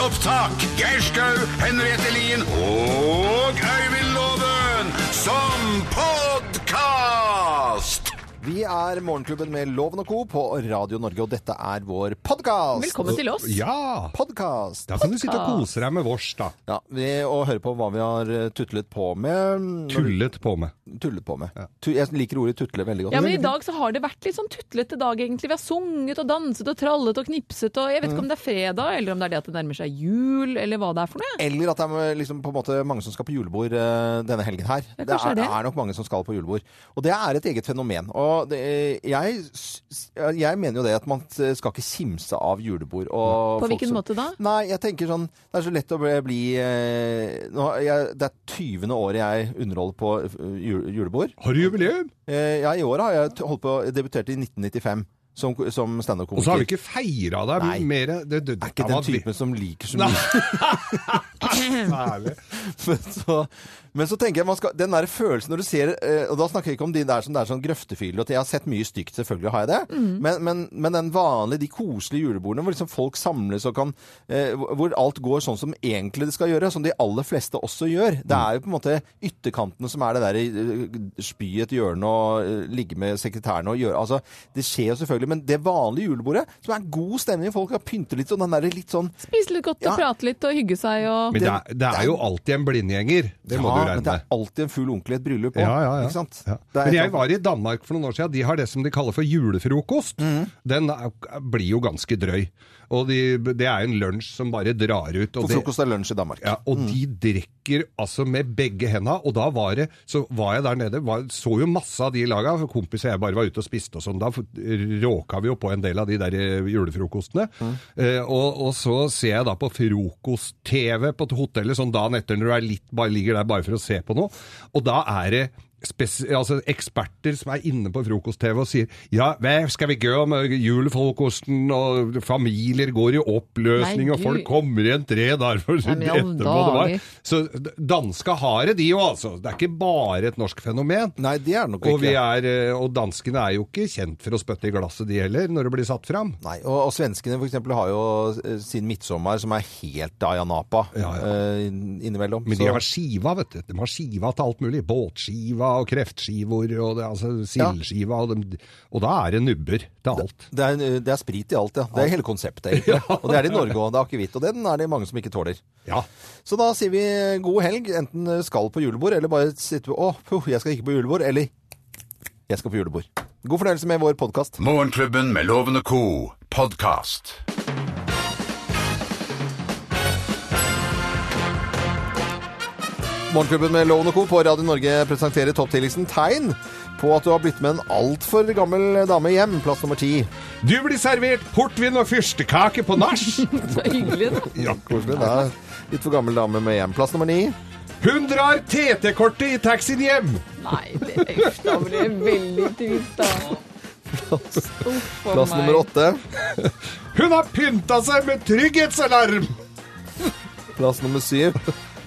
opptak. Geir Skau, Henriette Lien og Øyvind Loven som podkast! Vi er Morgenklubben med Loven og Co. på Radio Norge, og dette er vår podkast. Velkommen til oss. Ja! Podkast. Da kan du sitte og kose deg med vårs, da. Ja, vi, og høre på hva vi har eh, tutlet på med. Tullet på med. Tullet på med. Tu, jeg liker ordet tutle veldig godt. Ja, men I dag så har det vært litt sånn tutlete dag, egentlig. Vi har sunget og danset og trallet og knipset og Jeg vet ikke om det er fredag, eller om det er det at det nærmer seg jul, eller hva det er for noe. Eller at det er liksom på en måte mange som skal på julebord eh, denne helgen her. Ja, det, er, det. er nok mange som skal på julebord. Og det er et eget fenomen. Og det, jeg, jeg mener jo det at man skal ikke kimse av julebord. Og På hvilken som- måte da? Nei, jeg tenker sånn Det er så lett å bli, bli eh, nå, jeg, Det er 20. året jeg underholder på julebord. Har du jubileum? Eh, ja, i år har jeg holdt på debutert i 1995 som, som Og så har vi ikke feira deg Nei. mer det, det, Er ikke den typen som liker så mye. Nei. Nei. så, men så tenker jeg man skal, Den der følelsen når du ser eh, Og da snakker jeg ikke om de der som det er sånn grøftefyll. og Jeg har sett mye stygt, selvfølgelig har jeg det. Mm. Men, men, men den vanlige, de koselige julebordene hvor liksom folk samles og kan eh, Hvor alt går sånn som egentlig det skal gjøre, som de aller fleste også gjør. Det er jo på en måte ytterkantene som er det der eh, spy i et hjørne og ligge med sekretærene og gjøre Altså, det skjer jo selvfølgelig, men det vanlige julebordet, som er god stemning, folk har pyntet litt, og den derre litt sånn Spise litt godt Ja. og prate litt og hygge seg og Men det er, det er jo alltid en blindgjenger. Det må ja, du men det er alltid en full onkel i et bryllup òg. Ja, ja, ja. Men jeg var i Danmark for noen år siden. De har det som de kaller for julefrokost. Mm. Den er, blir jo ganske drøy. Og de, det er en lunsj som bare drar ut. For det, frokost er lunsj i Danmark. ja, og de drikker altså med begge henda. Og da var det Så var jeg der nede, var, så jo masse av de laga. Kompis og jeg bare var ute og spiste og sånn. Da råka vi jo på en del av de der julefrokostene. julefrokostene. Eh, og, og så ser jeg da på frokost-TV på hotellet sånn dagen etter når du er litt, bare ligger der bare for å se på noe. Og da er det altså eksperter som er inne på frokost-TV og sier ja, hva skal vi gjøre med julefrokosten, og familier går i oppløsning, Nei, og folk kommer igjen tre dager for alle etterpå. Det var. Så danska har det, de jo, altså. Det er ikke bare et norsk fenomen. Nei, det er nok Og, ikke. vi er, eh, og danskene er jo ikke kjent for å spytte i glasset, de heller, når det blir satt fram. Nei, og, og svenskene for eksempel har jo eh, sin midtsommer som er helt Ayanapa ja, Ja, eh, innimellom. Men de har skiva, vet du. De har skiva til alt mulig. Båtskiva og kreftskivor og det, altså, sildskiva. Og, de, og da er det nubber til alt. det, er, eh, det er sprit i alt, ja. Det er hele konseptet, egentlig. Og det er det i Norge òg. Det er akevitt. Og den er det mange som ikke tåler. Ja. Så da sier vi god helg. Enten skal på julebord, eller bare sitter Å, puh, jeg skal ikke på julebord. Eller jeg skal på julebord. God fornøyelse med vår podkast. Morgenklubben med Lovende co. podkast. Morgenklubben med Loven og Co. på Radio Norge presenterer topptillitsen tegn på at du har blitt med en altfor gammel dame hjem. Plass nummer ti. Du blir servert portvin og fyrstekake på nach! Så hyggelig, da. Ja, koselig. Det er litt for gammel dame med hjem. Plass nummer ni. Hun drar TT-kortet i taxien hjem! Nei, det, uff, da blir det veldig trist, da. Plass, Plass nummer åtte. Hun har pynta seg med trygghetsalarm! Plass nummer syv.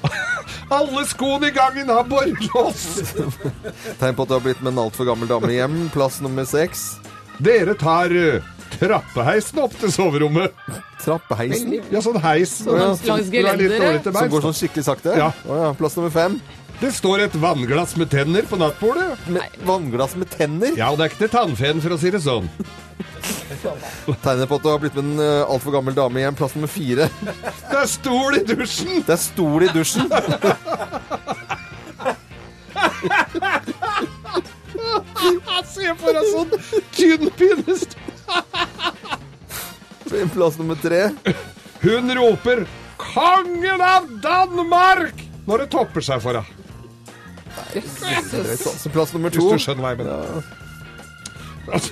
Alle skoene i gangen har borrelås! Tegn på at du har blitt med en altfor gammel dame hjem. Plass nummer seks. Dere tar uh, trappeheisen opp til soverommet. Trappeheisen. Ja, sånn heis. Sånn Ja, langs gelendere. Som går sånn skikkelig sakte? Ja. Oh, ja. Plass nummer fem. Det står et vannglass med tenner på nattbordet. Med vannglass med tenner. Ja, og det er ikke til tannfeen, for å si det sånn. Tegner på at du har blitt med en uh, altfor gammel dame hjem. Plass nummer fire. Det er stol i dusjen! Det er stol i dusjen. Se for deg sånn tynn pinnestol. Plass nummer tre. Hun roper 'Kongen av Danmark!' når det topper seg for henne. Plass nummer Hvis du skjønner hva jeg mener. Altså,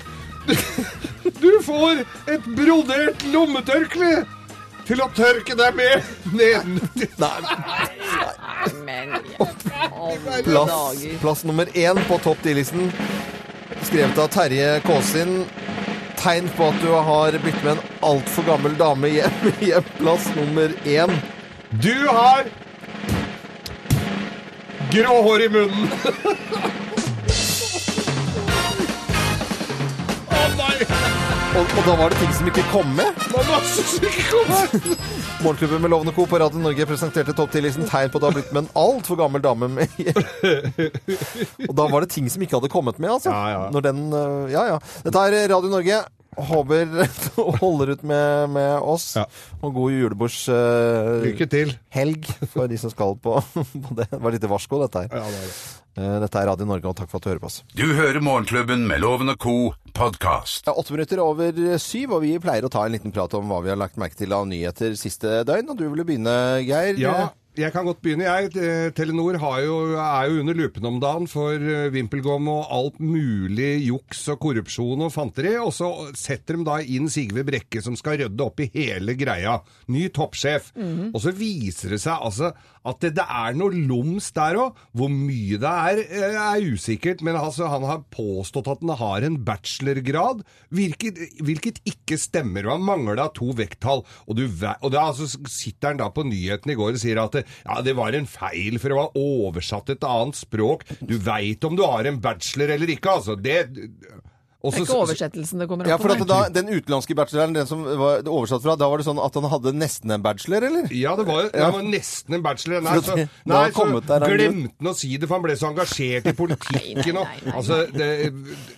du, får et brodert lommetørkle til å tørke deg med nedentil. Plass, plass nummer én på topp 10-listen. Skrevet av Terje Kåsin. Tegn på at du har blitt med en altfor gammel dame hjem. hjem. Plass nummer én. Du har grå hår i munnen. Og, og da var det ting som ikke kom med. Det masse som ikke kom med. Morgenklubben med Lovende Co. på Radio Norge presenterte topp 10-listen tegn på at du har blitt med en altfor gammel dame med Og da var det ting som ikke hadde kommet med, altså. Ja, ja. Når den øh, Ja, ja. Dette er Radio Norge. Håper du holder ut med, med oss. Ja. Og god julebordshelg Lykke til. Helg for de som skal på, på det. Det var litt varsko, dette her. Ja, det er det. Eh, Dette er Radio Norge, og takk for at du hører på oss. Du hører Morgenklubben med Loven og Co. podkast. Det er åtte minutter over syv, og vi pleier å ta en liten prat om hva vi har lagt merke til av nyheter siste døgn. Og du ville begynne, Geir? Ja, jeg kan godt begynne, jeg. Eh, Telenor har jo, er jo under lupen om dagen for VimpelGom og alt mulig juks og korrupsjon og fanteri. Og så setter de da inn Sigve Brekke, som skal rydde opp i hele greia. Ny toppsjef. Og så viser det seg altså at det, det er noe loms der òg. Hvor mye det er, eh, er usikkert. Men altså, han har påstått at han har en bachelorgrad, hvilket, hvilket ikke stemmer. og Han mangla to vekttall. Og, du, og da altså, sitter han da på nyheten i går og sier at ja, det var en feil, for det var oversatt et annet språk. Du veit om du har en bachelor eller ikke, altså. Det og Det er ikke oversettelsen det kommer Ja, an for på. at da, Den utenlandske bacheloren, den som var oversatt fra, da var det sånn at han hadde nesten en bachelor, eller? Ja, det var, det var nesten en bachelor. Nei, så, nei, så der, glemte han å si det, for han ble så engasjert i politikken. og-. Altså, det,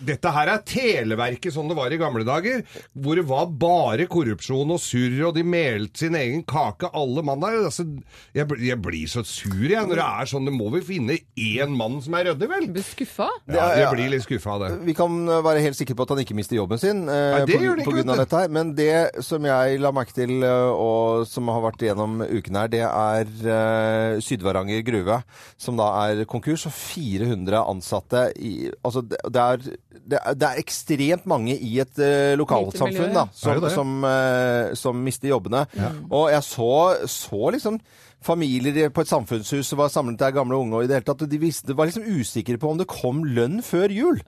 dette her er Televerket som det var i gamle dager, hvor det var bare korrupsjon og surr, og de melte sin egen kake, alle mandager. Altså, jeg, jeg blir så sur, jeg, når det er sånn. Det må vi finne én mann som er ryddig, vel? Du blir skuffa? Ja, ja. jeg blir litt skuffa av det. Vi kan uh, være helt sikre på at han ikke mister jobben sin eh, Nei, det på, gjør det ikke, på grunn av vet dette her. Men det som jeg la merke til, eh, og som har vært gjennom uken her, det er eh, Sydvaranger gruve, som da er konkurs, og 400 ansatte i Altså, det, det, er, det, er, det er ekstremt mange i et eh, lokalsamfunn da, ja. som, det. som, eh, som mister jobbene. Og jeg så, så liksom familier på et samfunnshus som var samlet der, gamle og unge, og i det hele tatt, de visste, var liksom usikre på om det kom lønn før jul.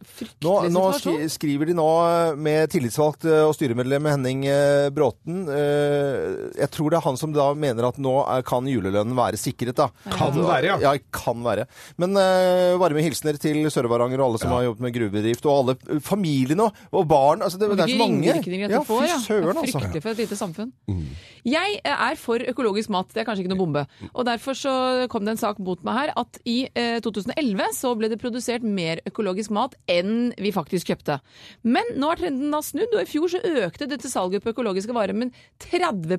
Nå, nå skriver de nå eh, med tillitsvalgt eh, og styremedlem Henning eh, Bråten eh, Jeg tror det er han som da mener at nå kan julelønnen være sikret. da. Kan være, ja. Ja, kan være. Men uh, varme hilsener til Sør-Varanger og alle som har jobbet med gruvedrift, og alle familiene og, barn. Altså, det, det er så mange. ja. fy søren, altså. Fryktelig for et lite samfunn. Jeg er for økologisk mat, det er kanskje ikke noe bombe. Og derfor så kom det en sak mot meg her at i eh, 2011 så ble det produsert mer økologisk mat enn vi faktisk kjøpte. Men nå har trenden da snudd, og i fjor så økte dette salget på økologiske varer med 30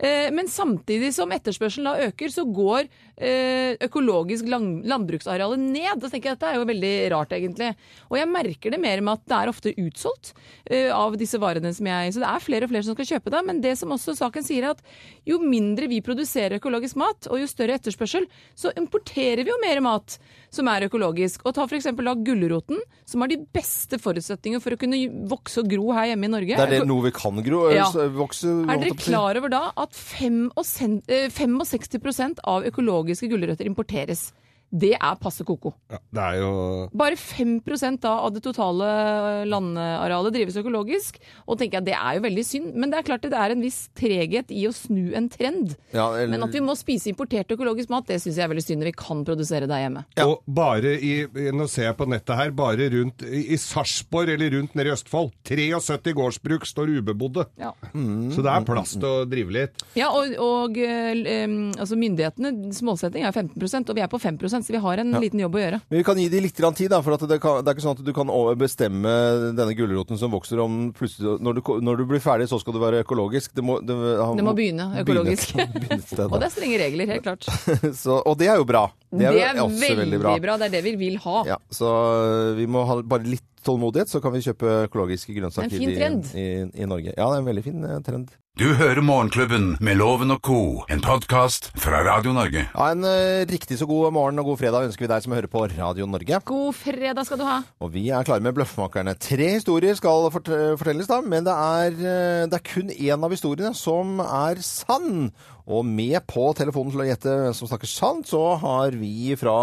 eh, Men samtidig som etterspørselen da øker, så går eh, økologisk landbruksarealet ned. Da tenker jeg at Dette er jo veldig rart, egentlig. Og jeg merker det mer med at det er ofte utsolgt eh, av disse varene som jeg Så det er flere og flere som skal kjøpe det. Men det som også saken sier, er at jo mindre vi produserer økologisk mat, og jo større etterspørsel, så importerer vi jo mer mat som er økologisk. Og ta f.eks. da gulroten, som har de beste forutsetninger for å kunne vokse og gro her hjemme i Norge. Det er det noe vi kan gro, Ja. vokse Er dere klar over da at 65 eh, 65 av økologiske gulrøtter importeres? Det er passe koko. Ja, det er jo Bare 5 da av det totale landarealet drives økologisk. Og tenker jeg, Det er jo veldig synd, men det er klart det er en viss treghet i å snu en trend. Ja, eller- Men at vi må spise importert økologisk mat, det syns jeg er veldig synd når vi kan produsere der hjemme. Og bare i, nå ser jeg på nettet her, bare rundt i, i Sarpsborg eller rundt nede i Østfold, 73 gårdsbruk står ubebodde. Ja. Så det er plass til å drive litt. Ja, og, og eh, em, altså myndighetene, målsetting er 15% og vi er på 5 så vi har en liten jobb å gjøre. Men vi kan gi de litt tid, da, for det, kan, det er ikke sånn at du kan bestemme denne gulroten som vokser om plutselig Når du, når du blir ferdig, så skal du være økologisk. Det må, det, han Det må begynne økologisk. begynne begynne Og det er strenge regler, helt klart. så, og det er jo bra. Det er, også veldig bra. Det er det vi vil ha. Ja, så øh, vi må ha bare litt tålmodighet, så kan vi kjøpe økologiske grønnsaker Det er en fin i, trend. i, i Norge. Ja, det er en veldig fin eh, trend. Du hører Morgenklubben med Loven og Co., en podkast fra Radio Norge. Ja, En uh, riktig så god morgen og god fredag ønsker vi deg som hører på Radio Norge. God fredag skal du ha. Og vi er klare med Bløffmakerne. Tre historier skal fort fortelles, da, men det er, uh, det er kun én av historiene som er sann. Og med på telefonen til å gjette hvem som snakker sant, så har vi fra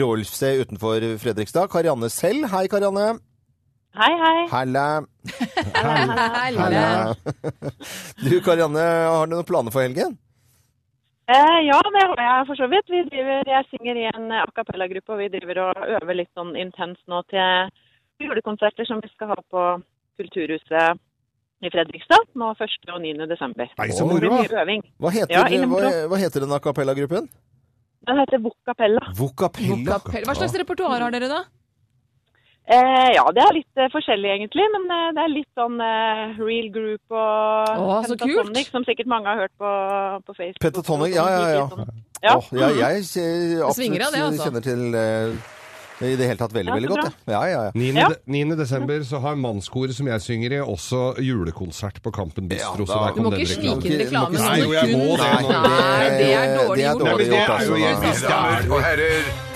Rolfse utenfor Fredrikstad, Karianne selv. Hei, Karianne. Hei, hei. Halla. Halla. Du, Karianne, har du noen planer for helgen? Eh, ja, det har jeg for så vidt. Vi driver, jeg synger i en a cappella-gruppe, og vi driver og øver litt sånn intenst nå til julekonserter som vi skal ha på Kulturhuset i Fredrikstad nå 1. og 9. desember. Nei, så moro! Hva heter, Ja, hva, hva heter den a cappella-gruppen? Den heter Vocapella. Vocapella. Vocapel- Hva slags repertoar har dere da? Eh, ja, det er litt eh, forskjellig egentlig, men eh, det er litt sånn eh, real group og Å, så kult. Som sikkert mange har hørt på, på Facebook. Pentatonic, ja, ja, ja. Sånn- ja. Åh, jeg, jeg eh, absolutt det, altså. kjenner til eh, i det hele tatt veldig, Ja, veldig godt. Ja. Ja, ja, ja. 9. Ja. de- 9. desember så har mannskoret som jeg synger i, også julekonsert på Kampen Bistro. Ja, da- Du må ikke snike inn reklame. Nei, sånn jo, jeg må det. Nei, det er dårlig gjort. det er dårlig gjort, altså. Mine damer og herrer.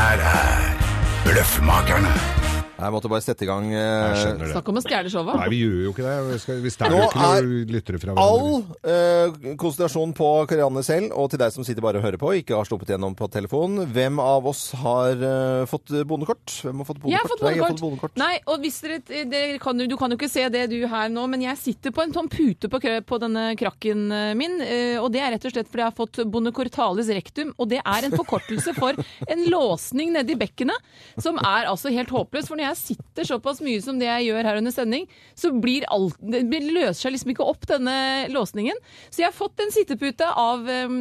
Her er Bløffmakerne. Jeg måtte bare sette i gang eh. Snakk om å stjele showet. Nei, vi gjør jo ikke det. Vi skal, vi stjeler jo ikke noen lyttere fra All eh, konsentrasjon på Karianne selv, og til deg som sitter bare og hører på, ikke har sluppet gjennom på telefonen. Hvem av oss har eh, fått bondekort? Hvem har fått bondekort? Jeg har fått Nei, har fått bondekort. Nei, og hvis dere, dere kan, Du kan jo ikke se det du her nå, men jeg sitter på en sånn pute på, på denne krakken eh, min. eh, Og det er rett og slett fordi jeg har fått bondecortalis rectum. Og det er en forkortelse for en låsning nedi bekkenet, som er altså helt håpløs. For når jeg sitter såpass mye som det jeg gjør her under sending, så blir alt Det løser seg liksom ikke opp, denne låsningen. Så jeg har fått en sittepute av eh,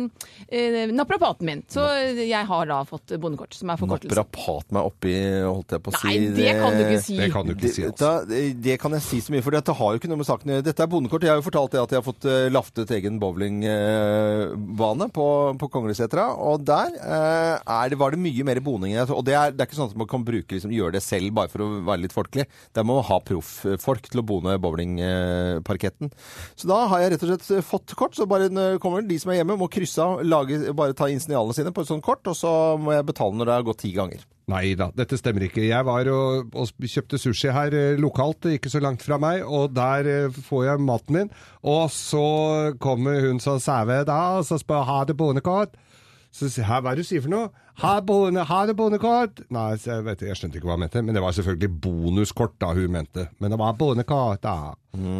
eh, naprapaten min. Så jeg har da fått bondekort, som er forkortelsen. Naprapat meg oppi, holdt jeg på å si. Nei, det kan du ikke si. Det kan du ikke si, altså. da, det kan jeg si så mye, for dette har jo ikke noe med saken å gjøre. Dette er bondekort. Jeg har jo fortalt det at jeg har fått eh, laftet egen bowlingbane på, på Konglesetra, og der eh, er det, var det mye mer boning. Og det er, det er ikke sånn at man kan bruke, liksom, gjøre det selv bare for å være litt folkelig. Der må man ha profffolk til å bone bowlingparketten. Så da har jeg rett og slett fått kort, så bare kommer de som er hjemme, må krysse av, lage, bare ta initialene sine på et sånt kort, og så må jeg betale når det har gått ti ganger. Nei da, dette stemmer ikke. Jeg var og, og kjøpte sushi her eh, lokalt, ikke så langt fra meg, og der eh, får jeg maten min. Og så kommer hun som sauer da, og så spør har du bonekort. Så sier jeg, «Hæ, hva er det du sier for noe? Har bonde, har du bonekort? Nei, jeg, vet, jeg skjønte ikke hva hun mente, men det var selvfølgelig bonuskort da hun mente. Men det var bonekort, da.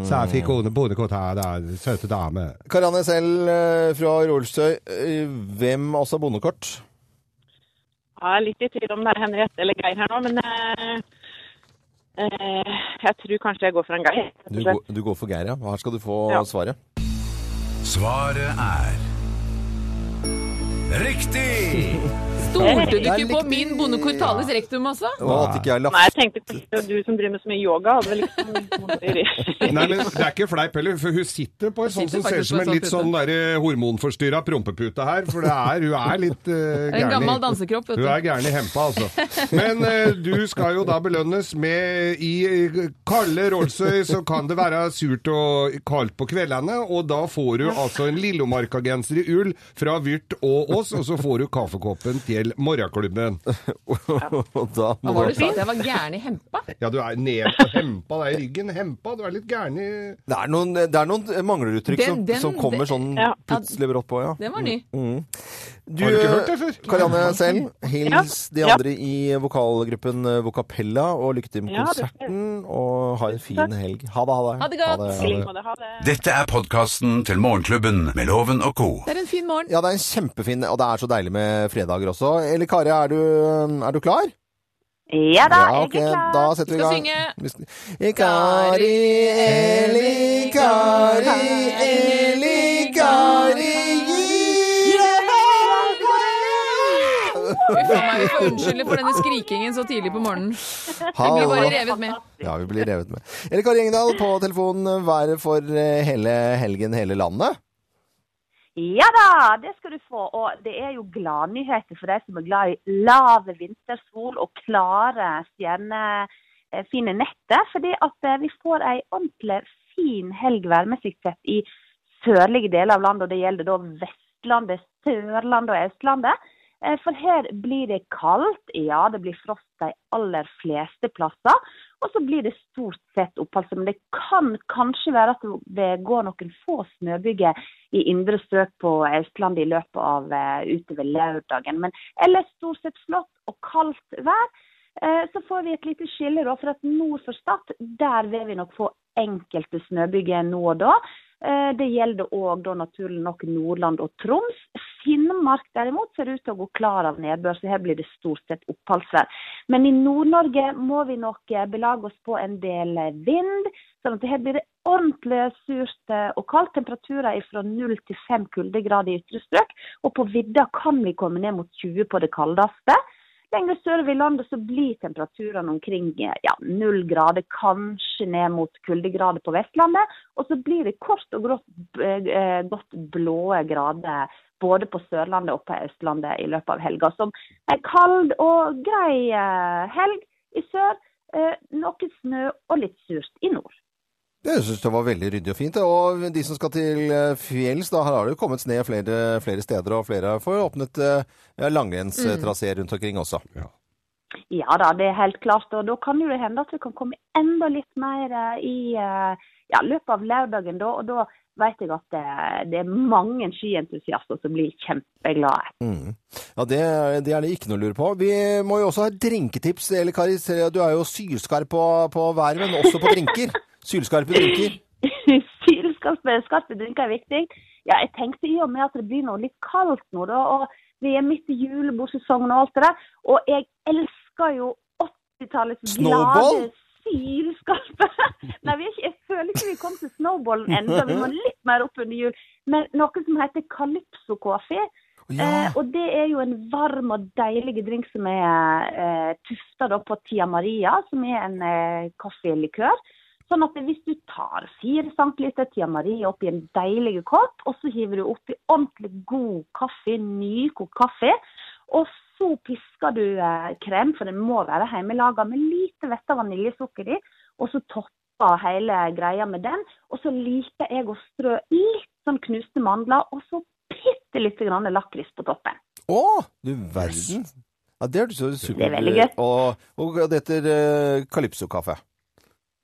Så jeg fikk bonekort her da, søte dame. Karianne selv eh, fra Rolsøy, eh, hvem også har bondekort? Jeg er litt i tvil om det er Henriette eller Geir her nå, men eh, eh, jeg tror kanskje jeg går for en Geir. Du, går- du går for Geir, ja. Her skal du få Ja. svaret. Svaret er Riktig! Stolte du ikke på min bondecortalis rectum, altså? Og at ikke jeg Nei, jeg tenkte kanskje du som driver med så mye yoga, hadde vel liksom Nei, men det er ikke fleip heller, for hun sitter på en sånn som ser ut som en litt sånn sånn der hormonforstyrra prompepute her, for det er, hun er litt uh, er en gammel dansekropp, vet du. Hun er gæren i hempa, altså. Men uh, du skal jo da belønnes med I kalde rålsøy så kan det være surt og kaldt på kveldene, og da får du altså en Lillomarka-genser i ull fra Vyrt og oss, og så får du kaffekoppen til morgenklubben. Og da må var du det? At jeg var gæren i hempa? Ja, du er ned på hempa, det er i ryggen. Hempa, du er litt gæren i Det er noen, det er noen mangleruttrykk Den- som, den- som kommer sånn Ja. plutselig brått på, ja. Den var ny. Du, Har du ikke hørt det før? Karianne selv, hils de Ja. andre i vokalgruppen eh, Vocapella, og lykke til med konserten, og ha en fin helg. Ha det, ha det. Ha det godt. Ha det. Ha det. Dette er podkasten til Morgenklubben med Loven og co. Det er en fin morgen. Ja, det er en kjempefin, og det er så deilig med fredager også. Eller Kari, er du, er du klar? Ja da, Ja, okay. jeg er klar. da setter vi i Vi skal synge. Kari, Eli, Kari, Eli, Kari, Uff a meg, vi får unnskylde for denne skrikingen så tidlig på morgenen. Vi blir bare revet med. Ja, vi blir revet med. Erik Kari Engdahl på telefonen. Været for eh, hele helgen, hele landet? Ja da, det skal du få. Og det er jo gladnyheter for deg som er glad i lav vintersol og klare stjernefine netter. Fordi at eh, vi får ei ordentlig fin helg værmessig sett i sørlige deler av landet. Og det gjelder da Vestlandet, Sørlandet og Østlandet. Eh, For her blir det kaldt. Ja, det blir frost de aller fleste plasser. Og så blir det stort sett opphold. Men det kan kanskje være at det går noen få snøbyger i indre strøk på Østlandet i løpet av eh, utover lørdagen. Men ellers stort sett flott og kaldt vær. Eh, Så får vi et lite skille, da, for at nord for Stad der vil vi nok få enkelte snøbyger nå og da. Det gjelder òg naturlig nok Nordland og Troms. Finnmark derimot ser ut til å gå klar av nedbør, så her blir det stort sett oppholdsvær. Men i Nord-Norge må vi nok eh, belage oss på en del eh, vind, sånn at her blir det ordentlig surt eh, og kaldt. Temperaturer fra 0 til 5 kuldegrader i ytre strøk, og på vidda kan vi komme ned mot 20 på det kaldeste. Lenger sørover i landet så blir temperaturene omkring ja, 0 grader, kanskje ned mot kuldegrader på Vestlandet. Og så blir det kort og grått, godt blå grader både på Sørlandet og på Østlandet i løpet av helga. Som en kald og grei eh, helg i sør. Eh, noe snø og litt surt i nord. Jeg syns det var veldig ryddig og fint. Og de som skal til eh, fjells, da her har det jo kommet snø flere, flere steder, og flere får åpnet eh, langrennstrasé rundt omkring også. Ja da, det er helt klart. Og da kan jo det hende at vi kan komme enda litt mer i ja, løpet av lørdagen. da, og da vet jeg at det, det er mange skientusiaster som blir kjempeglade. Mm. Ja, det, det er det ikke noe å lure på. Vi må jo også ha drinketips. Eller Kari, du er jo sylskarp på, på været, men også på drinker. Sylskarpe drinker. Sylskarpe skarpe drinker er viktig. Ja, jeg tenkte i og med at det blir noe litt kaldt nå, da, og vi er midt i julebordsesongen og alt det der, og jeg elsker jo 80-tallets glade sylskarpe. Nei, vi er ikke, føler ikke vi kom til snowballen ennå, vi må litt mer opp under jul. Men noe som heter calypso-kaffe. Ja. Eh, og det er jo en varm og deilig drink som er eh, tufta på Tia Maria, som er en eh, kaffelikør. Sånn at hvis du tar fire centiliter Tia Maria oppi en deilig kopp, og så hiver du oppi ordentlig god kaffe, nykokt kaffe, og så pisker du eh, krem, for den må være hjemmelaga, med lite vett av vaniljesukker i, og så topper hele greia med den. Og så liker jeg å strø litt sånn knuste mandler, og så bitte lite grann lakris på toppen. Å, du verden. Ja, det er så supert. Det er veldig gøy. Og, og det heter uh, Calypso-kaffe.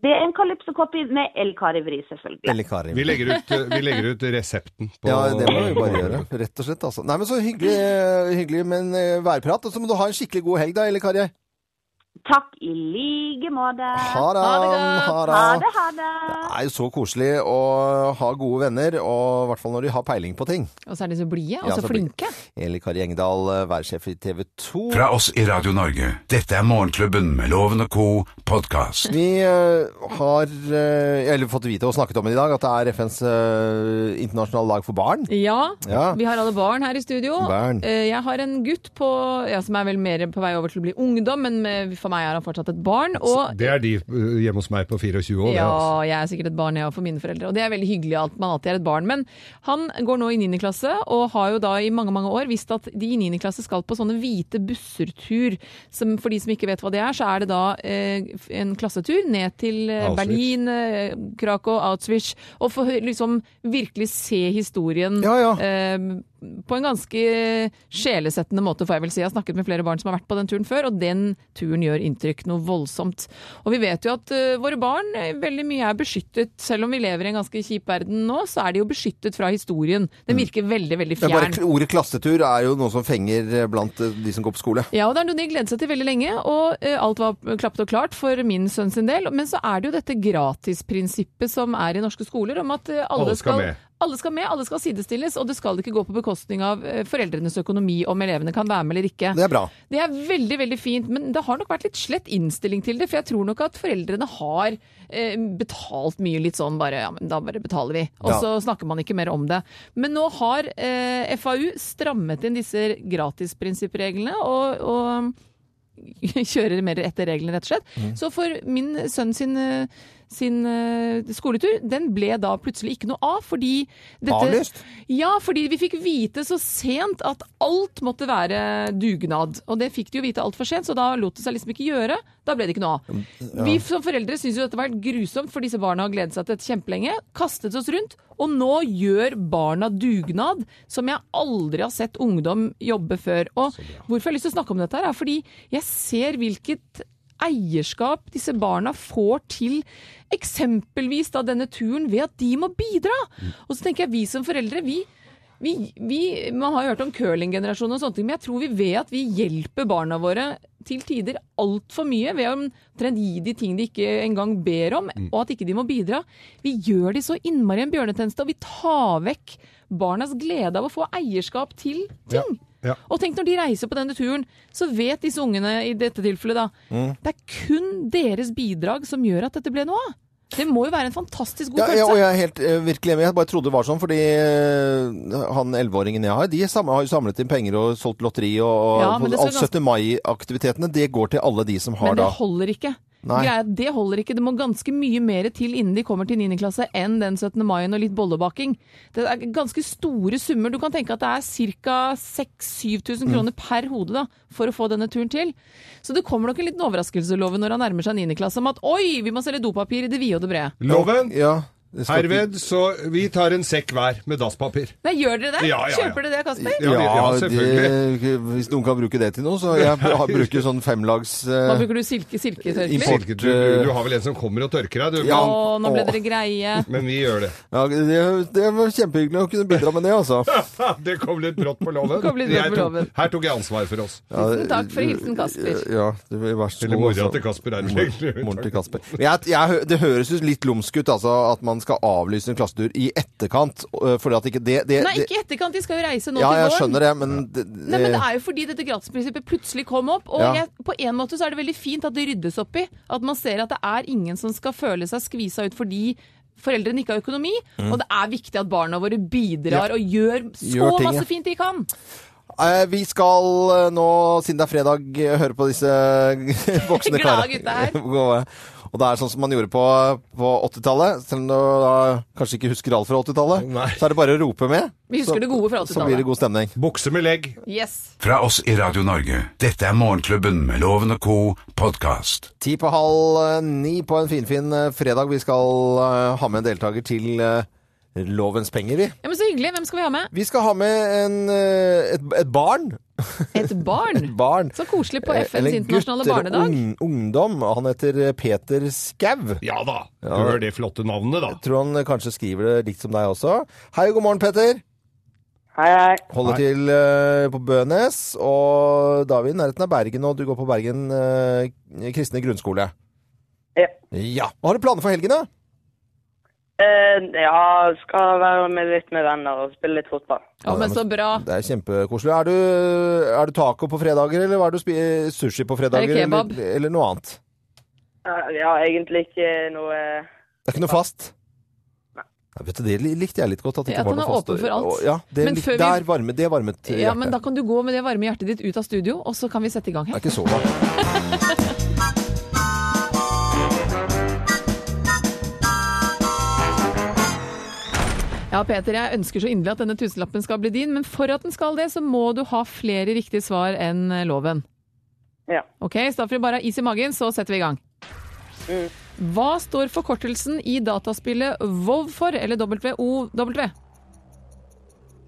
Det er en calypso-kopi med El Carivri, selvfølgelig. Kari. Vi legger ut, vi legger ut resepten på Ja, det må vi bare gjøre. Rett og slett, altså. Nei, men så hyggelig, hyggelig med en eh, værprat. Og så må du ha en skikkelig god helg da, eller Kari? Takk i like måte. Ha det. Ha det godt. Ha Ha det. det, ha det. Det er jo så koselig å ha gode venner, og i hvert fall når de har peiling på ting. Og så er de så blide og Ja, så så flinke. Eli Kari Engdahl, eh, værsjef i TV 2. Fra oss i Radio Norge. Dette er Morgenklubben med Loven og co. podkast. Vi eh, har eh, eller fått vite og snakket om det i dag, at det er FNs internasjonale dag for barn. Ja, Ja. vi har alle barn her i studio. Barn. Jeg har en gutt på, ja, som er vel mer på vei over til å bli ungdom, men for meg er han fortsatt et barn. Og Det er de uh, hjemme hos meg på 24 år. ja, altså. jeg er sikkert et barn, jeg òg, for mine foreldre. Og det er veldig hyggelig at man alltid er et barn. Men han går nå i 9. klasse, og har jo da i mange mange år visst at de i 9. klasse skal på sånne hvite busser-tur. Som, for de som ikke vet hva det er, så er det da eh, en klassetur ned til eh, Auschwitz. Berlin, eh, Krakow, Auschwitz, og få liksom virkelig se historien Ja, ja. eh, på en ganske sjelesettende måte, får jeg vel si. Jeg har snakket med flere barn som har vært på den turen før, og den turen gjør inntrykk noe voldsomt. Og vi vet jo at uh, våre barn eh, veldig mye er beskyttet. Selv om vi lever i en ganske kjip verden nå, så er de jo beskyttet fra historien. Den virker veldig, veldig Det er bare fjern. Ordet klassetur er jo noe som fenger eh, blant de som går på skole. Ja, og det er noe de gleder seg til veldig lenge, og uh, alt var klappet og klart for min sønn sin del. Men så er det jo dette gratisprinsippet som er i norske skoler, om at alle, Alle skal med. Alle skal med, alle skal sidestilles, og det skal ikke gå på bekostning av eh, foreldrenes økonomi om elevene kan være med eller ikke. Det er bra. Det er veldig veldig fint, men det har nok vært litt slett innstilling til det. For jeg tror nok at foreldrene har eh, betalt mye litt sånn bare ja, men da bare betaler vi. Og Ja. så snakker man ikke mer om det. Men nå har eh, FAU strammet inn disse gratisprinsippreglene, og, og kjører mer etter reglene, rett og slett. Mm. Så for min sønn sin eh, sin eh, skoletur, den ble da plutselig ikke noe av, fordi dette Avlyst? ja, fordi vi fikk vite så sent at alt måtte være dugnad. Og det fikk de jo vite altfor sent, så da lot det seg liksom ikke gjøre. Da ble det ikke noe av. Vi som foreldre syns jo dette var helt grusomt, for disse barna har gledet seg til dette kjempelenge. Kastet oss rundt. Og nå gjør barna dugnad, som jeg aldri har sett ungdom jobbe før. Og hvorfor jeg har lyst til å snakke om dette, her, er fordi jeg ser hvilket eierskap disse barna får til eksempelvis da denne turen ved at de må bidra. Og så tenker jeg vi som foreldre, vi vi, vi, man har jo hørt om curlinggenerasjonen og sånne ting, men jeg tror vi ved at vi hjelper barna våre til tider altfor mye ved å omtrent gi de ting de ikke engang ber om, Mm. og at ikke de må bidra. Vi gjør de så innmari en bjørnetjeneste, og vi tar vekk barnas glede av å få eierskap til ting. Ja, ja. Og tenk når de reiser på denne turen, så vet disse ungene i dette tilfellet da, Mm. det er kun deres bidrag som gjør at dette ble noe av. Det må jo være en fantastisk god Ja, ja, og jeg er helt uh, virkelig enig. Jeg bare trodde det var sånn, fordi uh, han elleveåringen jeg har, de sam- har jo samlet inn penger og solgt lotteri og, og Ja, alt 17. mai-aktivitetene, det går til alle de som har da Men det da holder ikke. Nei. Greia, det holder ikke. Det må ganske mye mer til innen de kommer til 9. klasse enn den 17. mai og litt bollebaking. Det er ganske store summer. Du kan tenke at det er ca. 6000-7000 kroner Mm. per hode da, for å få denne turen til. Så det kommer nok en liten overraskelse, Loven, når han nærmer seg 9. klasse om at oi, vi må selge dopapir i det vide og det brede. Loven, Ja, herved, så vi tar en sekk hver med dasspapir. Nei, gjør dere det? Ja, ja, ja. Kjøper dere det, Kasper? Ja, ja, selvfølgelig. De, hvis noen kan bruke det til noe, så jeg bruker sånn femlags Hva eh, bruker du? Silke, silketørkle? Import. Silke, du, du har vel en som kommer og tørker deg, du. Ja. Å, nå ble dere greie. Men vi gjør det. ja, det, det var kjempehyggelig å kunne bidra med det, altså. Det kom litt brått på loven. kom litt brått på tok- loven. Her tok jeg ansvar for oss. Ja, Tusen takk for hilsen, Kasper. Ja, det var verst Eller nå, mora altså. til Kasper er det Mor- egentlig. Moren til Kasper. Jeg, jeg, det høres jo litt lumsk ut altså, at man skal avlyse en klassetur i etterkant. øh, Fordi at ikke det, det Nei, ikke i etterkant. De skal jo reise nå Ja, til jeg våren. skjønner det, men det, Nei, men Det er jo fordi dette gratisprinsippet plutselig kom opp. Og Ja. jeg, på en måte så er det veldig fint at det ryddes opp i. At man ser at det er ingen som skal føle seg skvisa ut fordi foreldrene ikke har økonomi. Og det er viktig at barna våre bidrar og gjør så Gjør ting, masse fint de kan. Eh, Vi skal eh, nå, siden det er fredag, eh, høre på disse voksne Glade karene. gutta her. Og det er sånn som man gjorde på, på 80-tallet. Selv om du da kanskje ikke husker alt fra 80-tallet, så er det bare å rope med. Vi husker så, det gode fra 80-tallet. Så blir det god stemning. Bukse med legg. Yes. Fra oss i Radio Norge. Dette er Morgenklubben med Loven og co. podkast. Ti på halv eh, ni på en finfin fin fredag. Vi skal eh, ha med en deltaker til eh, Lovens penger, vi. Ja, men Så hyggelig. Hvem skal vi ha med? Vi skal ha med en, eh, et, et barn. Et barn. barn. Så koselig på Eh, FNs internasjonale barnedag. eller barnedag. og ungdom. Han heter eh, Peter Skau. Ja da. Ja. Hør det flotte navnet, da. Jeg Tror han eh, kanskje skriver det likt som deg også. Hei, god morgen, Peter. Hei, hei. Holder Hei. til uh, på Bønes, og da er vi i nærheten av Bergen, og du går på Bergen uh, kristne grunnskole. Ja. Ja. Hva har du planer for helgen, da? Eh, ja, skal være med litt med venner og spille litt fotball. Ja, men så bra. Det er kjempekoselig. Er du, er du taco på fredager, eller er du sushi på fredager? Eller kebab? Eller, eller noe annet? Eh, ja, egentlig ikke noe Det er ikke noe fast? Ja, vet du, det likte jeg litt godt. At det Ja, ikke at var noe fast. åpen for alt. Og- Ja, det, Men før vi- der varmet, det varmet hjertet. Ja, men Da kan du gå med det varme hjertet ditt ut av studio, og så kan vi sette i gang her. Det er ikke så varmt. Ja, Peter, jeg ønsker så inderlig at denne tusenlappen skal bli din, men for at den skal det, så må du ha flere riktige svar enn eh, loven. Ja. Ok, så da får vi bare ha is i magen, så setter vi i gang. Mm. Hva står forkortelsen i dataspillet WoW for, eller WOW?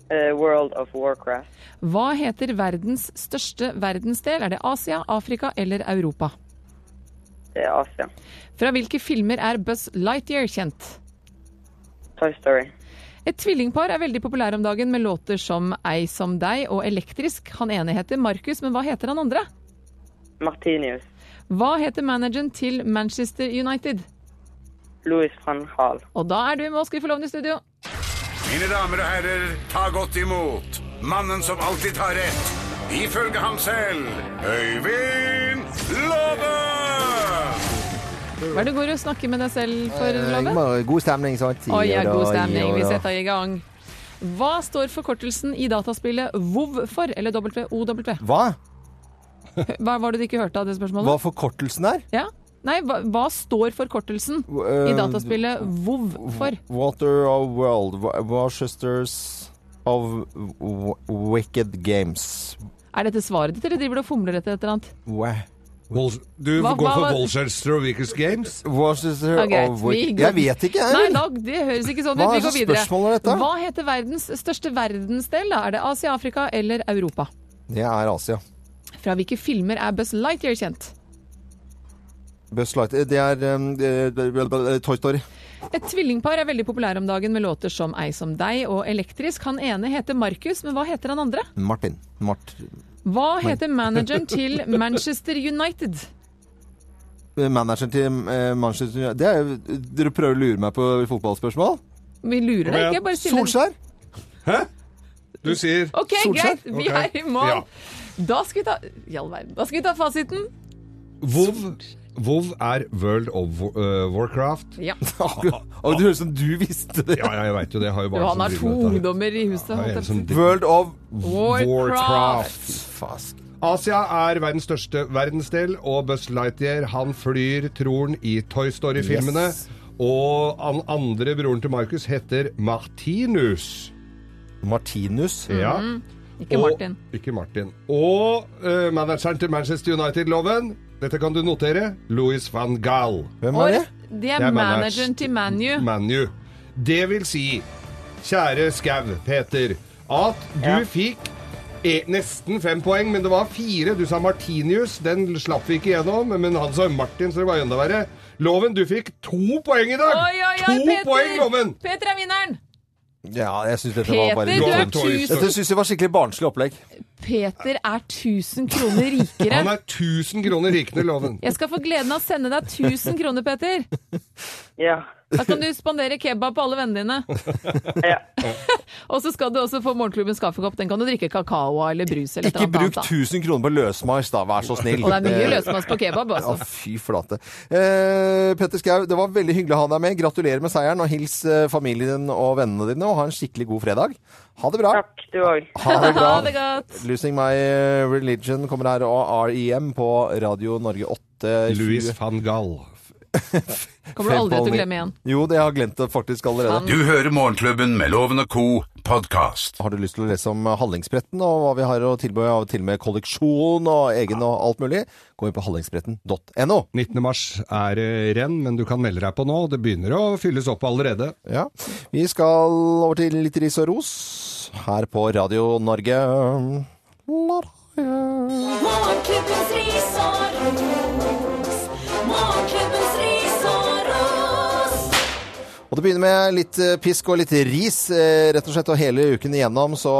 eh, World of Warcraft. Hva heter verdens største verdensdel? Er det Asia, Afrika eller Europa? Det er Asia. Fra hvilke filmer er Buzz Lightyear kjent? Toy Story. Et tvillingpar er veldig populær om dagen med låter som Ei som deg og Elektrisk. Han ene heter Markus, men hva heter han andre? Martinius. Hva heter manageren til Manchester United? Louis van Hall. Og da er du med oss, vi i studio. Mine damer og herrer, ta godt imot mannen som alltid tar rett, ifølge ham selv, Øyvind Hva er det du går og snakker med deg selv for, Eh, Loven? God stemning, sant? Oi, ja, god stemning. Vi setter i gang. Hva står forkortelsen i dataspillet WoW for, eller WOW? Hva? Hva var det du ikke hørte av det spørsmålet? Hva forkortelsen er? Ja? Nei, hva, hva står forkortelsen i Eh, dataspillet WoW for? Water of World, Worcesters of Wicked Games. Er dette svaret ditt, eller driver du og fomler etter et eller annet? Du Hva- går hva for Wolchester og Games? Worcester Ja, greit, of vi Jeg vet ikke, jeg. Nei, da, det høres ikke sånn ut. Vi går videre. Hva heter verdens største verdensdel? da? Er det Asia, Afrika eller Europa? Det er Asia. Fra hvilke filmer er Buzz Lightyear kjent? Buzz Lightyear Det er um, det- Toy Story. Et tvillingpar er veldig populære om dagen med låter som Ei som deg og Elektrisk. Han ene heter Markus, men hva heter han andre? Martin. Mart Hva heter manageren til Manchester United? Manageren til eh, Manchester United Det er Dere prøver å lure meg på fotballspørsmål? Vi lurer deg ikke, bare stiller Solskjær? Hæ? Du sier Ok, Solskjær? greit. Vi okay. er i mål. Ja. Da skal vi ta I all verden. Da skal vi ta fasiten. WoW, WoW er World of uh, Warcraft. Ja. Og det høres ut som du visste det. Ja, ja, jeg veit jo det. Har jo han har to ungdommer i huset. Ja. World of Warcraft. Warcraft. Asia er verdens største verdensdel, og Buzz Lightyear han flyr troren i Toy Story-filmene. Yes. Og han andre broren til Markus heter Martinus. Martinus. Ja. Ikke Og- Martin. Ikke Martin. Og uh, manageren til Manchester United-loven, dette kan du notere, Louis van Gaal. Hvem Og er det? det er Det er manageren til ManU. Manu. Det vil si, kjære Skau, Peter, at du fikk e nesten fem poeng, men det var fire. Du sa Martinius, den slapp vi ikke gjennom, men han sa Martin, så det var enda verre. Loven, du fikk to poeng i dag! Oi, oi, oi, to Peter! poeng, Loven! Peter er vinneren! Ja, jeg syns dette var bare Peter, du er tusen Dette syns jeg var skikkelig barnslig opplegg. Peter er 1000 kroner rikere. Han er 1000 kroner rikere, Loven. Jeg skal få gleden av å sende deg 1000 kroner, Peter. Ja. Da kan du spandere kebab på alle vennene dine. ja. Og så skal du også få morgenklubbens kaffekopp. Den kan du drikke kakao av eller brus eller Ikke bruk annet. da. 1000 kroner på løsmars, da. Vær så snill. Og det er mye Eh, på kebab, Ja, altså. fy flate. Eh, Petter Skau, det var veldig hyggelig å ha deg med. Gratulerer med seieren, og hils eh, familien din og vennene dine. Og ha en skikkelig god fredag. Ha det bra. Takk, du òg. Ha det bra. Ha det godt. Losing My Religion kommer her, og REM på Radio Norge 8. Louis van Gaal. Kommer du aldri til å glemme igjen. Jo, det har jeg glemt det faktisk allerede. Du hører Morgenklubben med Loven og co. podkast. Har du lyst til å lese om Hallingsbretten og hva vi har å tilby av til og med kolleksjon og egen og alt mulig, gå inn på hallingsbretten.no. 19. mars er det renn, men du kan melde deg på nå. Det begynner å fylles opp allerede. Ja. Vi skal over til litt ris og ros her på Radio Norge. Morgenklubbens ris og ros. Morgenklubbens. Og det begynner med litt eh, pisk og litt ris, eh, rett og slett. Og hele uken igjennom, så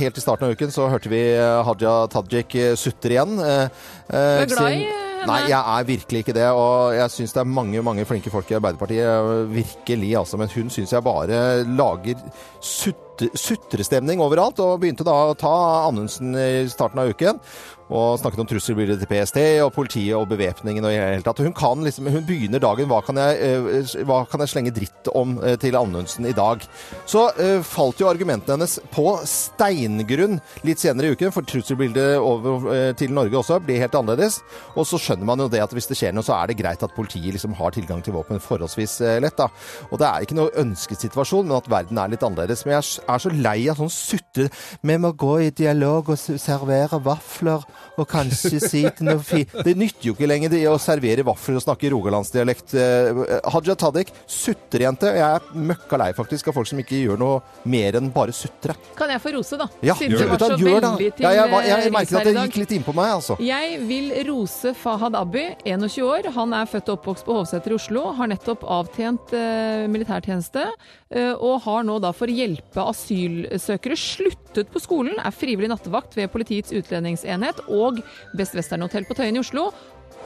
helt i starten av uken, så hørte vi eh, Hadia Tajik sutre igjen. Du er glad i? Nei, jeg er virkelig ikke det. Og jeg syns det er mange mange flinke folk i Arbeiderpartiet. Virkelig, altså. Men hun syns jeg bare lager sutrestemning overalt. Og begynte da å ta Anundsen i starten av uken. Og snakket om trusselbildet til PST og politiet og bevæpningen og i hele tatt. Hun, kan liksom, hun begynner dagen hva kan, jeg, eh, hva kan jeg slenge dritt om eh, til Anundsen i dag? Så uh, falt jo argumentene hennes på steingrunn litt senere i uken, for trusselbildet over uh, til Norge også blir helt annerledes. Og så skjønner man jo det at hvis det skjer noe, så er det greit at politiet liksom har tilgang til våpen forholdsvis uh, lett. da. Og det er ikke noe ønskesituasjon, men at verden er litt annerledes. Men jeg er så lei av sånn sutte Vi må gå i dialog og servere vafler og kanskje si til noe fint Det nytter jo ikke lenger det å servere vafler og snakke rogalandsdialekt. Haja Tadek, sutrejente. Jeg er møkka lei faktisk av folk som ikke gjør noe mer enn bare sutre. Kan jeg få rose, da? Ja, Siden gjør det. var så Gjør det. Ja, jeg, jeg, jeg, jeg, ris merker at det gikk litt innpå meg, altså. Jeg vil rose Fahad Abby, 21 år. Han er født og oppvokst på Hovseter i Oslo. Har nettopp avtjent eh, militærtjeneste. Eh, og har nå da for å hjelpe asylsøkere sluttet på skolen. Er frivillig nattevakt ved Politiets utlendingsenhet og Best Western Hotel på Tøyen i Oslo.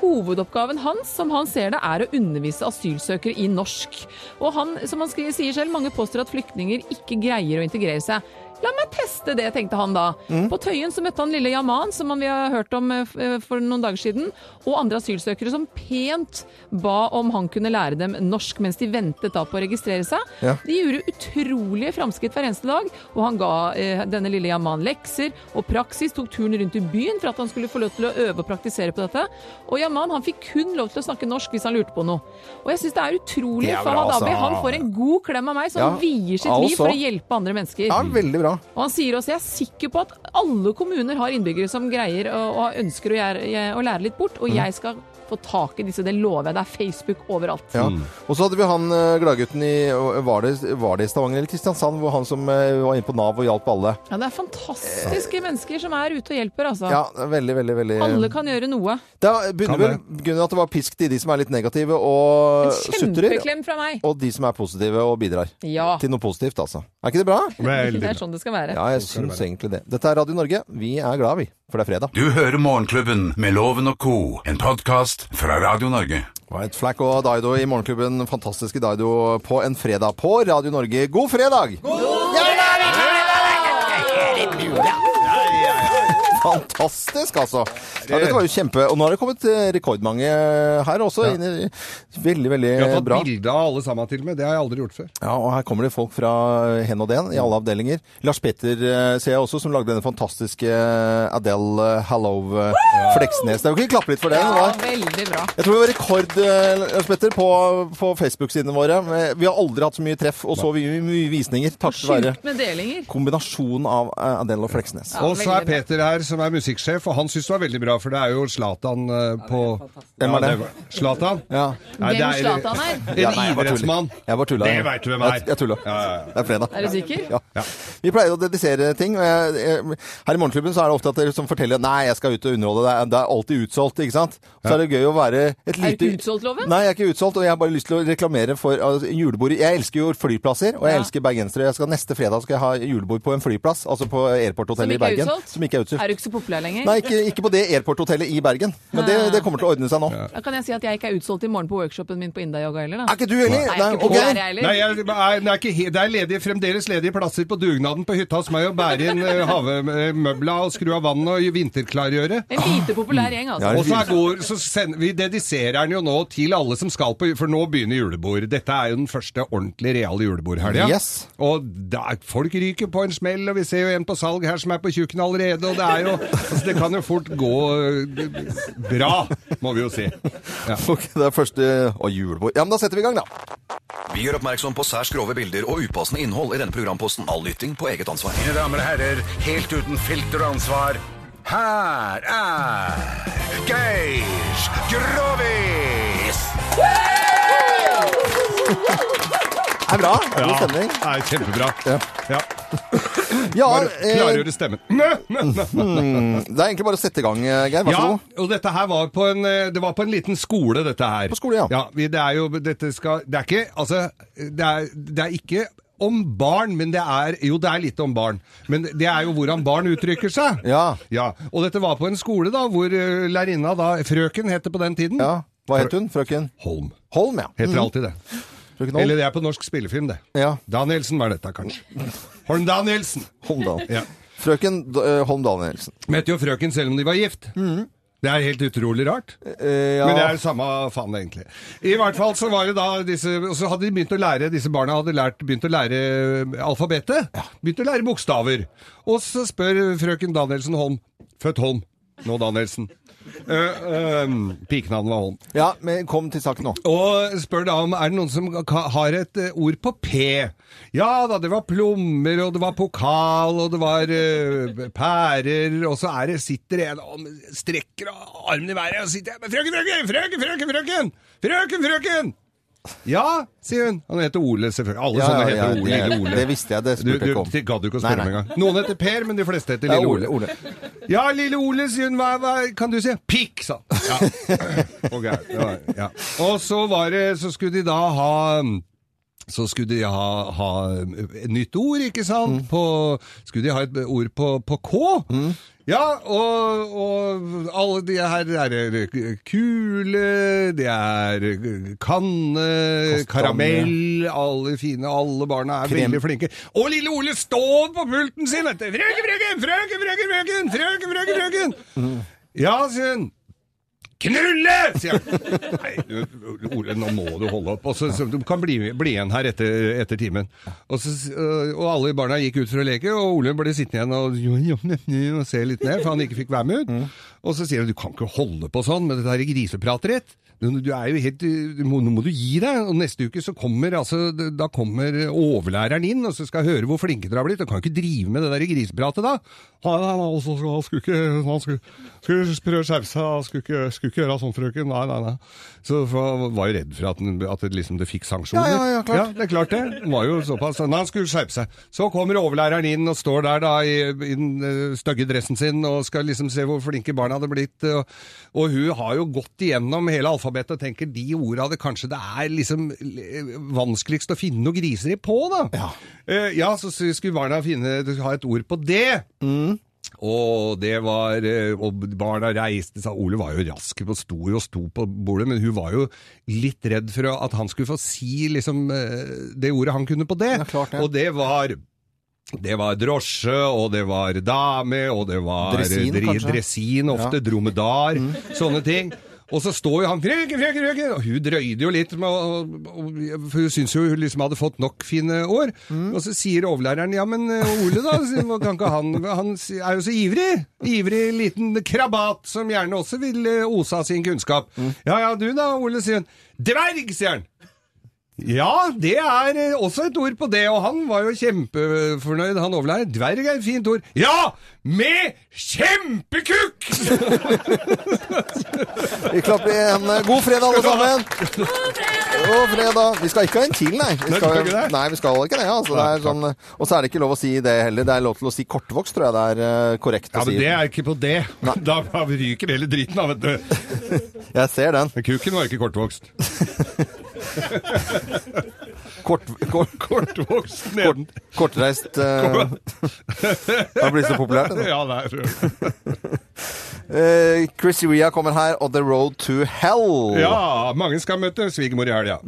Hovedoppgaven hans, som han ser det, er å undervise asylsøkere i norsk. Og han, som han sier selv, mange påstår at flyktninger ikke greier å integrere seg. La meg teste det, tenkte han da. På Tøyen så møtte han lille Yaman, som vi har hørt om eh, eh, for noen dager siden, og andre asylsøkere som pent ba om han kunne lære dem norsk mens de ventet da på å registrere seg. Ja. De gjorde utrolige framskritt hver eneste dag, og han ga eh, denne lille Yaman lekser og praksis, tok turen rundt i byen for at han skulle få lov til å øve og praktisere på dette. Og Yaman han fikk kun lov til å snakke norsk hvis han lurte på noe. Og jeg syns det er utrolig. Det er bra, Fahad Abi, han får en god klem av meg, så han Ja, vier sitt altså. liv for å hjelpe andre mennesker. Ja, veldig bra. Og han sier også jeg er sikker på at alle kommuner har innbyggere som greier og, ønsker å, gjøre, å lære litt bort, Mm. og jeg skal få tak i disse. Det lover jeg. Det er Facebook overalt. Ja. Og så hadde vi han eh, gladgutten i var det, var det i Stavanger eller Kristiansand, hvor han som eh, var inne på Nav og hjalp alle. Ja, Det er fantastiske mennesker som er ute og hjelper, altså. Ja, veldig, veldig, veldig Alle kan gjøre noe. Da begynner vel Gunnar, at det var pisk til de som er litt negative og En kjempeklem fra meg. og de som er positive og bidrar. Ja. Til noe positivt, altså. Er ikke det bra? Veldig Det er sånn det skal være. Ja, jeg syns egentlig det. Dette er Radio Norge. Vi er glad, vi. For det er fredag. Du hører Morgenklubben med Loven og co., en podkast fra Radio Norge. White Flack og Daido i Morgenklubben. Fantastiske Daido på en fredag på Radio Norge. God fredag! Fantastisk, altså. Ja, dette var jo kjempe... Og nå har det kommet eh, rekordmange her også. Ja. I, veldig, veldig Vi har tatt bra. bilde av alle sammen til og med. Det har jeg aldri gjort før. Ja, og her kommer det folk fra hen og den i alle avdelinger. Lars Petter eh, ser jeg også, som lagde denne fantastiske eh, Adele eh, Fleksnes. Det er jo ikke klappe litt for det. Ja, veldig bra. Jeg tror det var rekord, Lars Petter, på, på Facebook-sidene våre. Vi har aldri hatt så mye treff og så mye, mye visninger takket være kombinasjonen av Adele og Fleksnes. Ja, og så er. Peter her, som er musikksjef, og han syns det var veldig bra, for det er jo Zlatan eh, på Hvem er det? Zlatan? Ja. Nei, det er- Zlatan er? En idrettsmann. Jeg bare tulla. Det vet du hvem er. Jeg, tulla. Ja, ja, ja. Det er fredag. Er du sikker? Ja. Ja. Vi pleier å dedisere ting. og jeg, jeg, her i Morgenklubben så er det ofte at dere som forteller Nei, jeg skal ut og underholde. Det er, det er alltid utsolgt, ikke sant? Så er det gøy å være et Er du ikke utsolgt, Loven? Nei, jeg er ikke utsolgt, og jeg har bare lyst til å reklamere for altså, julebord. Jeg elsker jo flyplasser, og jeg Ja. elsker bergensere. Jeg skal Neste fredag skal jeg ha julebord på en flyplass, altså på airporthotellet i er Bergen. Som ikke er utsolgt. Er du ikke så populær lenger? Nei, ikke, ikke på det Airport-hotellet i Bergen. Men det, det kommer til å ordne seg nå. Da kan jeg si at jeg ikke er utsolgt i morgen på workshopen min på Inda-yoga heller, da. Er ikke du heller? Nei, jeg er ikke ok. populær, jeg heller. Nei, jeg, jeg, er ikke, det er ledige, fremdeles ledige plasser på dugnaden på hytta hos meg å bære inn uh, havemøbla og skru av vann og vinterklargjøre. En lite populær gjeng, altså. Ja, Og så, går, så sender, vi dediserer den jo nå til alle som skal på For nå begynner julebord. Dette er jo den første ordentlig reale julebordhelga. Yes. Og da, folk ryker på en smell, og vi ser jo en på salg her som er på tjukken allerede. Og det er jo altså, Det kan jo fort gå eh, bra, må vi jo si. Ja. Ok, det er første Og julebord. Ja, men da setter vi i gang, da. Vi gjør oppmerksom på særs grove bilder og upassende innhold i denne programposten. All lytting på eget ansvar. Mine damer og herrer, helt uten filter og ansvar, her er Geir Grovis! Det er bra. God stemning. Det er kjempebra. Ja. Ja. Ja, Bare eh, klargjøre stemmen. det er egentlig bare å sette i gang, eh, Geir. Vær så Ja, god. og dette her var på en, eh, det var på en liten skole, dette her. På skole, ja. vi, det er jo, dette skal, det er ikke, altså, det er, det er ikke om barn, men det er, jo det er litt om barn. Men det er jo hvordan barn uttrykker seg. Ja. Ja, og dette var på en skole da, hvor lærerinna da, frøken het det på den tiden. ja. Hva het hun? Frøken Holm. Holm, ja. Heter Mhm. alltid det. Frøken Eller det er på norsk spillefilm, det. Ja. Danielsen var dette, kanskje. Holm Danielsen. Holmdal. Ja. Frøken eh, Holm Danielsen. Møtte jo frøken selv om de var gift. Det er helt utrolig rart. Eh, ja. Men det er samme faen, egentlig. I hvert fall så var det da disse Og så hadde de begynt å lære Disse barna hadde lært, begynt å lære alfabetet. Ja. Begynt å lære bokstaver. Og så spør frøken Danielsen Holm Født Holm. Nå Danielsen. Uh, uh, Pikenavnet var Holm. ja, men kom til saken nå. Og spør da om er det noen som har et eh, ord på P. Ja da, det var plommer, og det var pokal, og det var uh, pærer, og så er det, sitter en og strekker armen i været og sitter frøken, frøken, frøken, frøken, frøken! Frøken, frøken! Ja, sier hun. Han heter Ole, selvfølgelig. Alle Ja, sånne ja, heter Ole. det- Lille Ole. det visste jeg, det spurte jeg du, ikke om. Du gadd ikke å spørre meg engang. Noen heter Per, men de fleste heter er Lille Ole. Ole. Ja, lille Ole, sier hun. Hva, hva kan du si? Pikk, sa han. Ja. Og så var det Så skulle de da ha så skulle de ha, ha et nytt ord, ikke sant? På, skulle de ha et ord på, på K? Ja, og, og alle de her er kule, det er kanne, Kastanje. karamell, alle fine, alle barna er Krem. veldig flinke. Og lille Ole står på pulten sin. Frøken, frøken, frøken, frøken, frøken, frøken, frøken, frøken. Ja, sier hun. Knulle! sier han. Ole, nå må du holde opp. Og så, så, du kan bli, bli igjen her etter, etter timen. Og, så, øh, og alle barna gikk ut for å leke, og Ole ble sittende igjen og, og se litt ned, for han ikke fikk være med ut. Og så sier han du kan ikke holde på sånn med dette grisepratet ditt. Du, er jo helt, Nå må du gi deg. Og neste uke så kommer altså, da kommer overlæreren inn og så skal høre hvor flinke dere har blitt. Du kan jo ikke drive med det der grisepratet da. Han, han, han, han skulle ikke Han skulle, skulle prøve å skjerpe seg. Han skulle ikke, skulle ikke gjøre sånn, frøken. Nei, nei, nei. Så for, var jo redd for at, den- at det, liksom, det fikk sanksjoner. Ja, ja, ja, klart. det er klart det. Den var jo såpass. Nei, han skulle skjerpe seg. Så kommer overlæreren inn og står der da i, i den eh, stygge dressen sin og skal liksom se hvor flinke barna hadde blitt. Og, og hun har jo gått igjennom hele alfabetet og tenker de orda det kanskje det er liksom eh, vanskeligst å finne noe griseri på, da. Ja. Eh, ja, så skulle barna finne, ha et ord på det. Og det var eh, Og barna reiste seg. Ole var jo rask på sto og sto på bordet, men hun var jo litt redd for at han skulle få si liksom eh, det ordet han kunne på det. Ja, klart ja. Og det var det var drosje, og det var dame, og det var Dresin, kanskje? dresin ofte, Ja. dromedar, sånne ting. Og så står jo han frøken, frøken, frøken, og hun drøyde jo litt, for hun syntes jo hun liksom hadde fått nok fine år. Mm. Og så sier overlæreren, ja, men eh, Ole da, kan ikke han, han er jo så ivrig, ivrig liten krabat, som gjerne også vil eh, ose av sin kunnskap. Mm. Ja, ja, du da, Ole, sier hun. Dverg, sier han. Ja, det er eh, også et ord på det, og han var jo kjempefornøyd, han overlærer. Dverg er et fint ord. Ja! Med kjempekukk! Vi klapper igjen. God fredag, alle sammen! God fredag. Vi skal ikke ha en til, nei. Vi skal nei, vi skal ikke det. Altså, det sånn, og så er det ikke lov å si det heller. Det er lov til å si kortvokst, tror jeg det er eh, korrekt Ja, men det er ikke på det. Da ryker hele driten av, vet du. Jeg ser den. Men kukken var ikke kortvokst. Kort, kort, Kortvokst kort, neden. kortreist uh, Det har blitt så populært. det. Ja, det er Uh, Chris Ria kommer her, og The Road to Hell. Ja, mange skal møte svigermor i helga.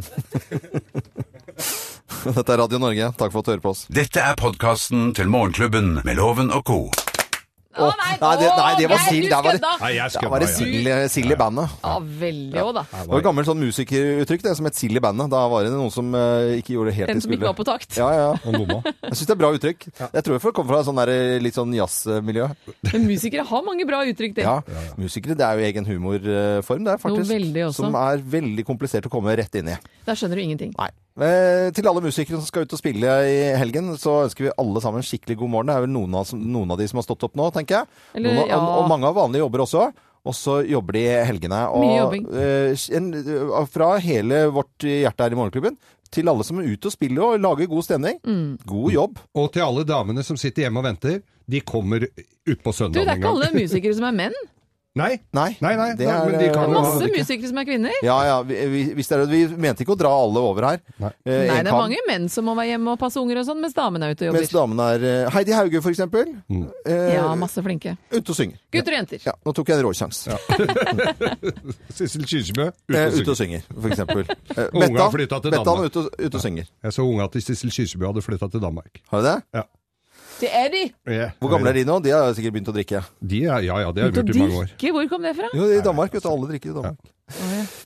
Dette er Radio Norge. Takk for at du hører på oss. Dette er podkasten til Morgenklubben med Loven og co. Å nei, Nei, det, nei, det var sild. Der var det, jeg der var det sild, i bandet. Ja, veldig òg, da. Det var et gammelt sånn musikeruttrykk det, som het sild i bandet. Da var det noen som uh, ikke gjorde det helt Den de som ikke var på takt. Ja, ja. Jeg syns det er bra uttrykk. Jeg tror det kommer fra sånn der, litt sånn jazzmiljø. Men musikere har mange bra uttrykk, det. Ja. Musikere, det er jo egen humorform, det er faktisk. Noe veldig også. Som er veldig komplisert å komme rett inn i. Der skjønner du ingenting. Nei. Eh, til alle musikere som skal ut og spille i helgen, så ønsker vi alle sammen skikkelig god morgen. Det er vel noen av, noen av de som har stått opp nå, tenker jeg. Eller, av- ja. og, og mange har vanlige jobber også. Og så jobber de i helgene. Og, Mye jobbing. Uh, en, eh, fra hele vårt hjerte her i Morgenklubben til alle som er ute og spiller og lager god stemning. Mm. God jobb. Og til alle damene som sitter hjemme og venter, de kommer utpå Du, søndag det er ikke alle musikere som er menn. Nei. Nei, Nei, nei, det er, de kan eh, Masse musikere som er kvinner. Ja, ja. Vi, vi, er, vi mente ikke å dra alle over her. Nei. Eh, Nei, det er mange menn som må være hjemme og passe unger og sånn, mens damene er ute og jobber. Mens damene er eh, Heidi Hauge, for eksempel. Mm. Eh, Ja, masse flinke. Ute og synger. Gutter og jenter. Ja, nå tok jeg en råsjanse. Sissel Kyrkjebø ute Eh, og ute og synger. for eksempel. Eh, Bettan- ute, og- ute og synger. Jeg så unga til Sissel Kyrkjebø hadde flytta til Danmark. Har du det? Det er de! Hvor gamle er de nå? De har sikkert begynt å drikke. De er, ja, ja, det har de gjort i mange år. drikke, hvor kom det fra? Jo, i Danmark. Vet du, alle drikker i Danmark.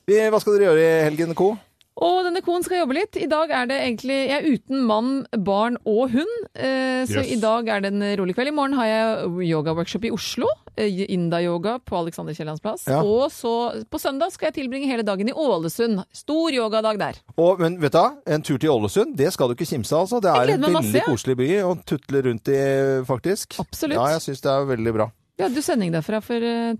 Vi, hva skal dere gjøre i helgen, Co? Og denne koen skal jobbe litt. I dag er det egentlig Jeg er uten mann, barn og hund. Eh, så Yes. i dag er det en rolig kveld. I morgen har jeg yogaworkshop i Oslo. Eh, Inda-yoga på Alexander Kiellands plass. Ja. Og så på søndag skal jeg tilbringe hele dagen i Ålesund. Stor yogadag der. Og, men vet du, en tur til Ålesund, det skal du ikke kimse av. Altså. Det er en veldig masse, ja. koselig by å tutle rundt i, faktisk. Absolutt. Ja, jeg syns det er veldig bra. Vi hadde jo sending derfra for eh,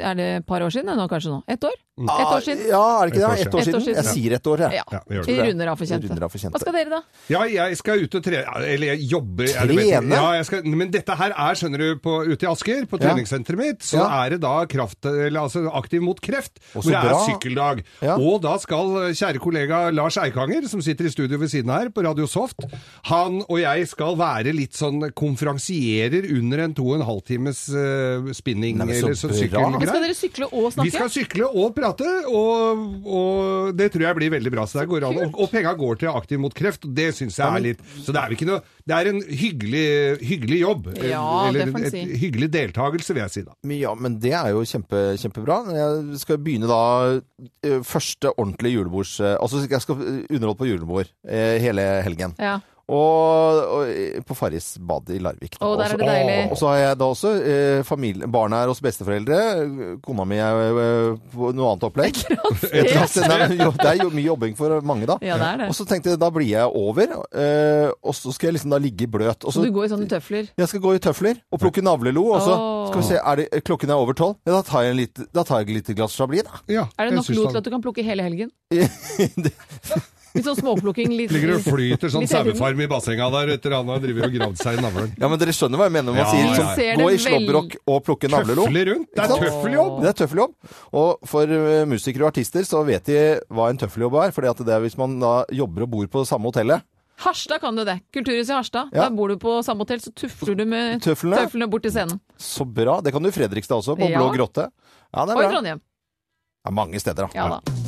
Er det et par år siden? Nå kanskje nå? Ett år? Et år siden? Ja, er det ikke det? Ett år siden. Jeg sier ett år, jeg. Ja. Ja, vi runder av for kjente. Runder av for kjente. Hva skal dere, da? Ja, jeg skal ut og trene Eller jeg jobber er Trene? Ja, jeg skal, men dette her er, skjønner du, på, ute i Asker, på treningssenteret mitt, så Ja. er det da kraft, eller, altså Aktiv mot kreft, hvor det er bra. sykkeldag. Ja. Og da skal kjære kollega Lars Eikanger, som sitter i studio ved siden her på Radio Soft, han og jeg skal være litt sånn konferansierer under en to og en halv times uh, spinning, Nei, så eller så bra. sykkelgreier. Skal dere sykle og Vi skal sykle og prate, og, og det tror jeg blir veldig bra. Så det går an. Og, og penga går til Aktiv mot kreft, og det syns jeg er litt Så det er ikke noe Det er en hyggelig, hyggelig jobb. Ja, det Eller får en si. hyggelig deltakelse, vil jeg si da. Ja, men det er jo kjempe, kjempebra. Jeg skal begynne da eh, første ordentlige julebords... eh, Altså, jeg skal underholde på julebord eh, hele helgen. Ja. Og, og på Farris bad i Larvik. da. Å, der er det deilig. Og så har jeg da også eh, familie, barna er hos besteforeldre. Kona mi er eh, på noe annet opplegg. Grattis. Nei, men jo, det er jo mye jobbing for mange, da. Ja, det er det. Og så tenkte jeg da blir jeg over, eh, og så skal jeg liksom da ligge bløt. Og Så du går i sånne tøfler? jeg skal gå i tøfler og plukke navlelo, og så Åh. skal vi se, er det, klokken er over tolv. Ja, da tar jeg, en lite, da tar jeg et lite glass Chablis, da. Ja, Er det jeg nok syns lo til at du kan plukke hele helgen? Det- Litt sånn småplukking? Litt, Ligger og flyter sånn sauefarm i bassenga der etter han har drevet og gravd seg i navlen. Ja, men dere skjønner hva jeg mener når man Ja, sier ja, sånn, ja. Ser gå i slåbrok og plukke navlelo. Tøfler rundt! Det er tøffeljobb! Det er tøffeljobb. Og for eh, musikere og artister så vet de hva en tøffeljobb er. For det er hvis man da jobber og bor på samme hotellet. Harstad kan du det. Kulturhuset i Harstad. Ja. Der bor du på samme hotell, så tufler du med Tøflene. tøflene bort til scenen. Så bra. Det kan du i Fredrikstad også, på Ja. Blå grotte. Ja, det Og i er bra. Trondheim. Ja, mange steder, da. Ja da.